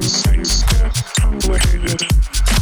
Sense, get unweighted.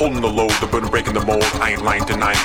holding the load, the burden breaking the mold. I ain't lying, denying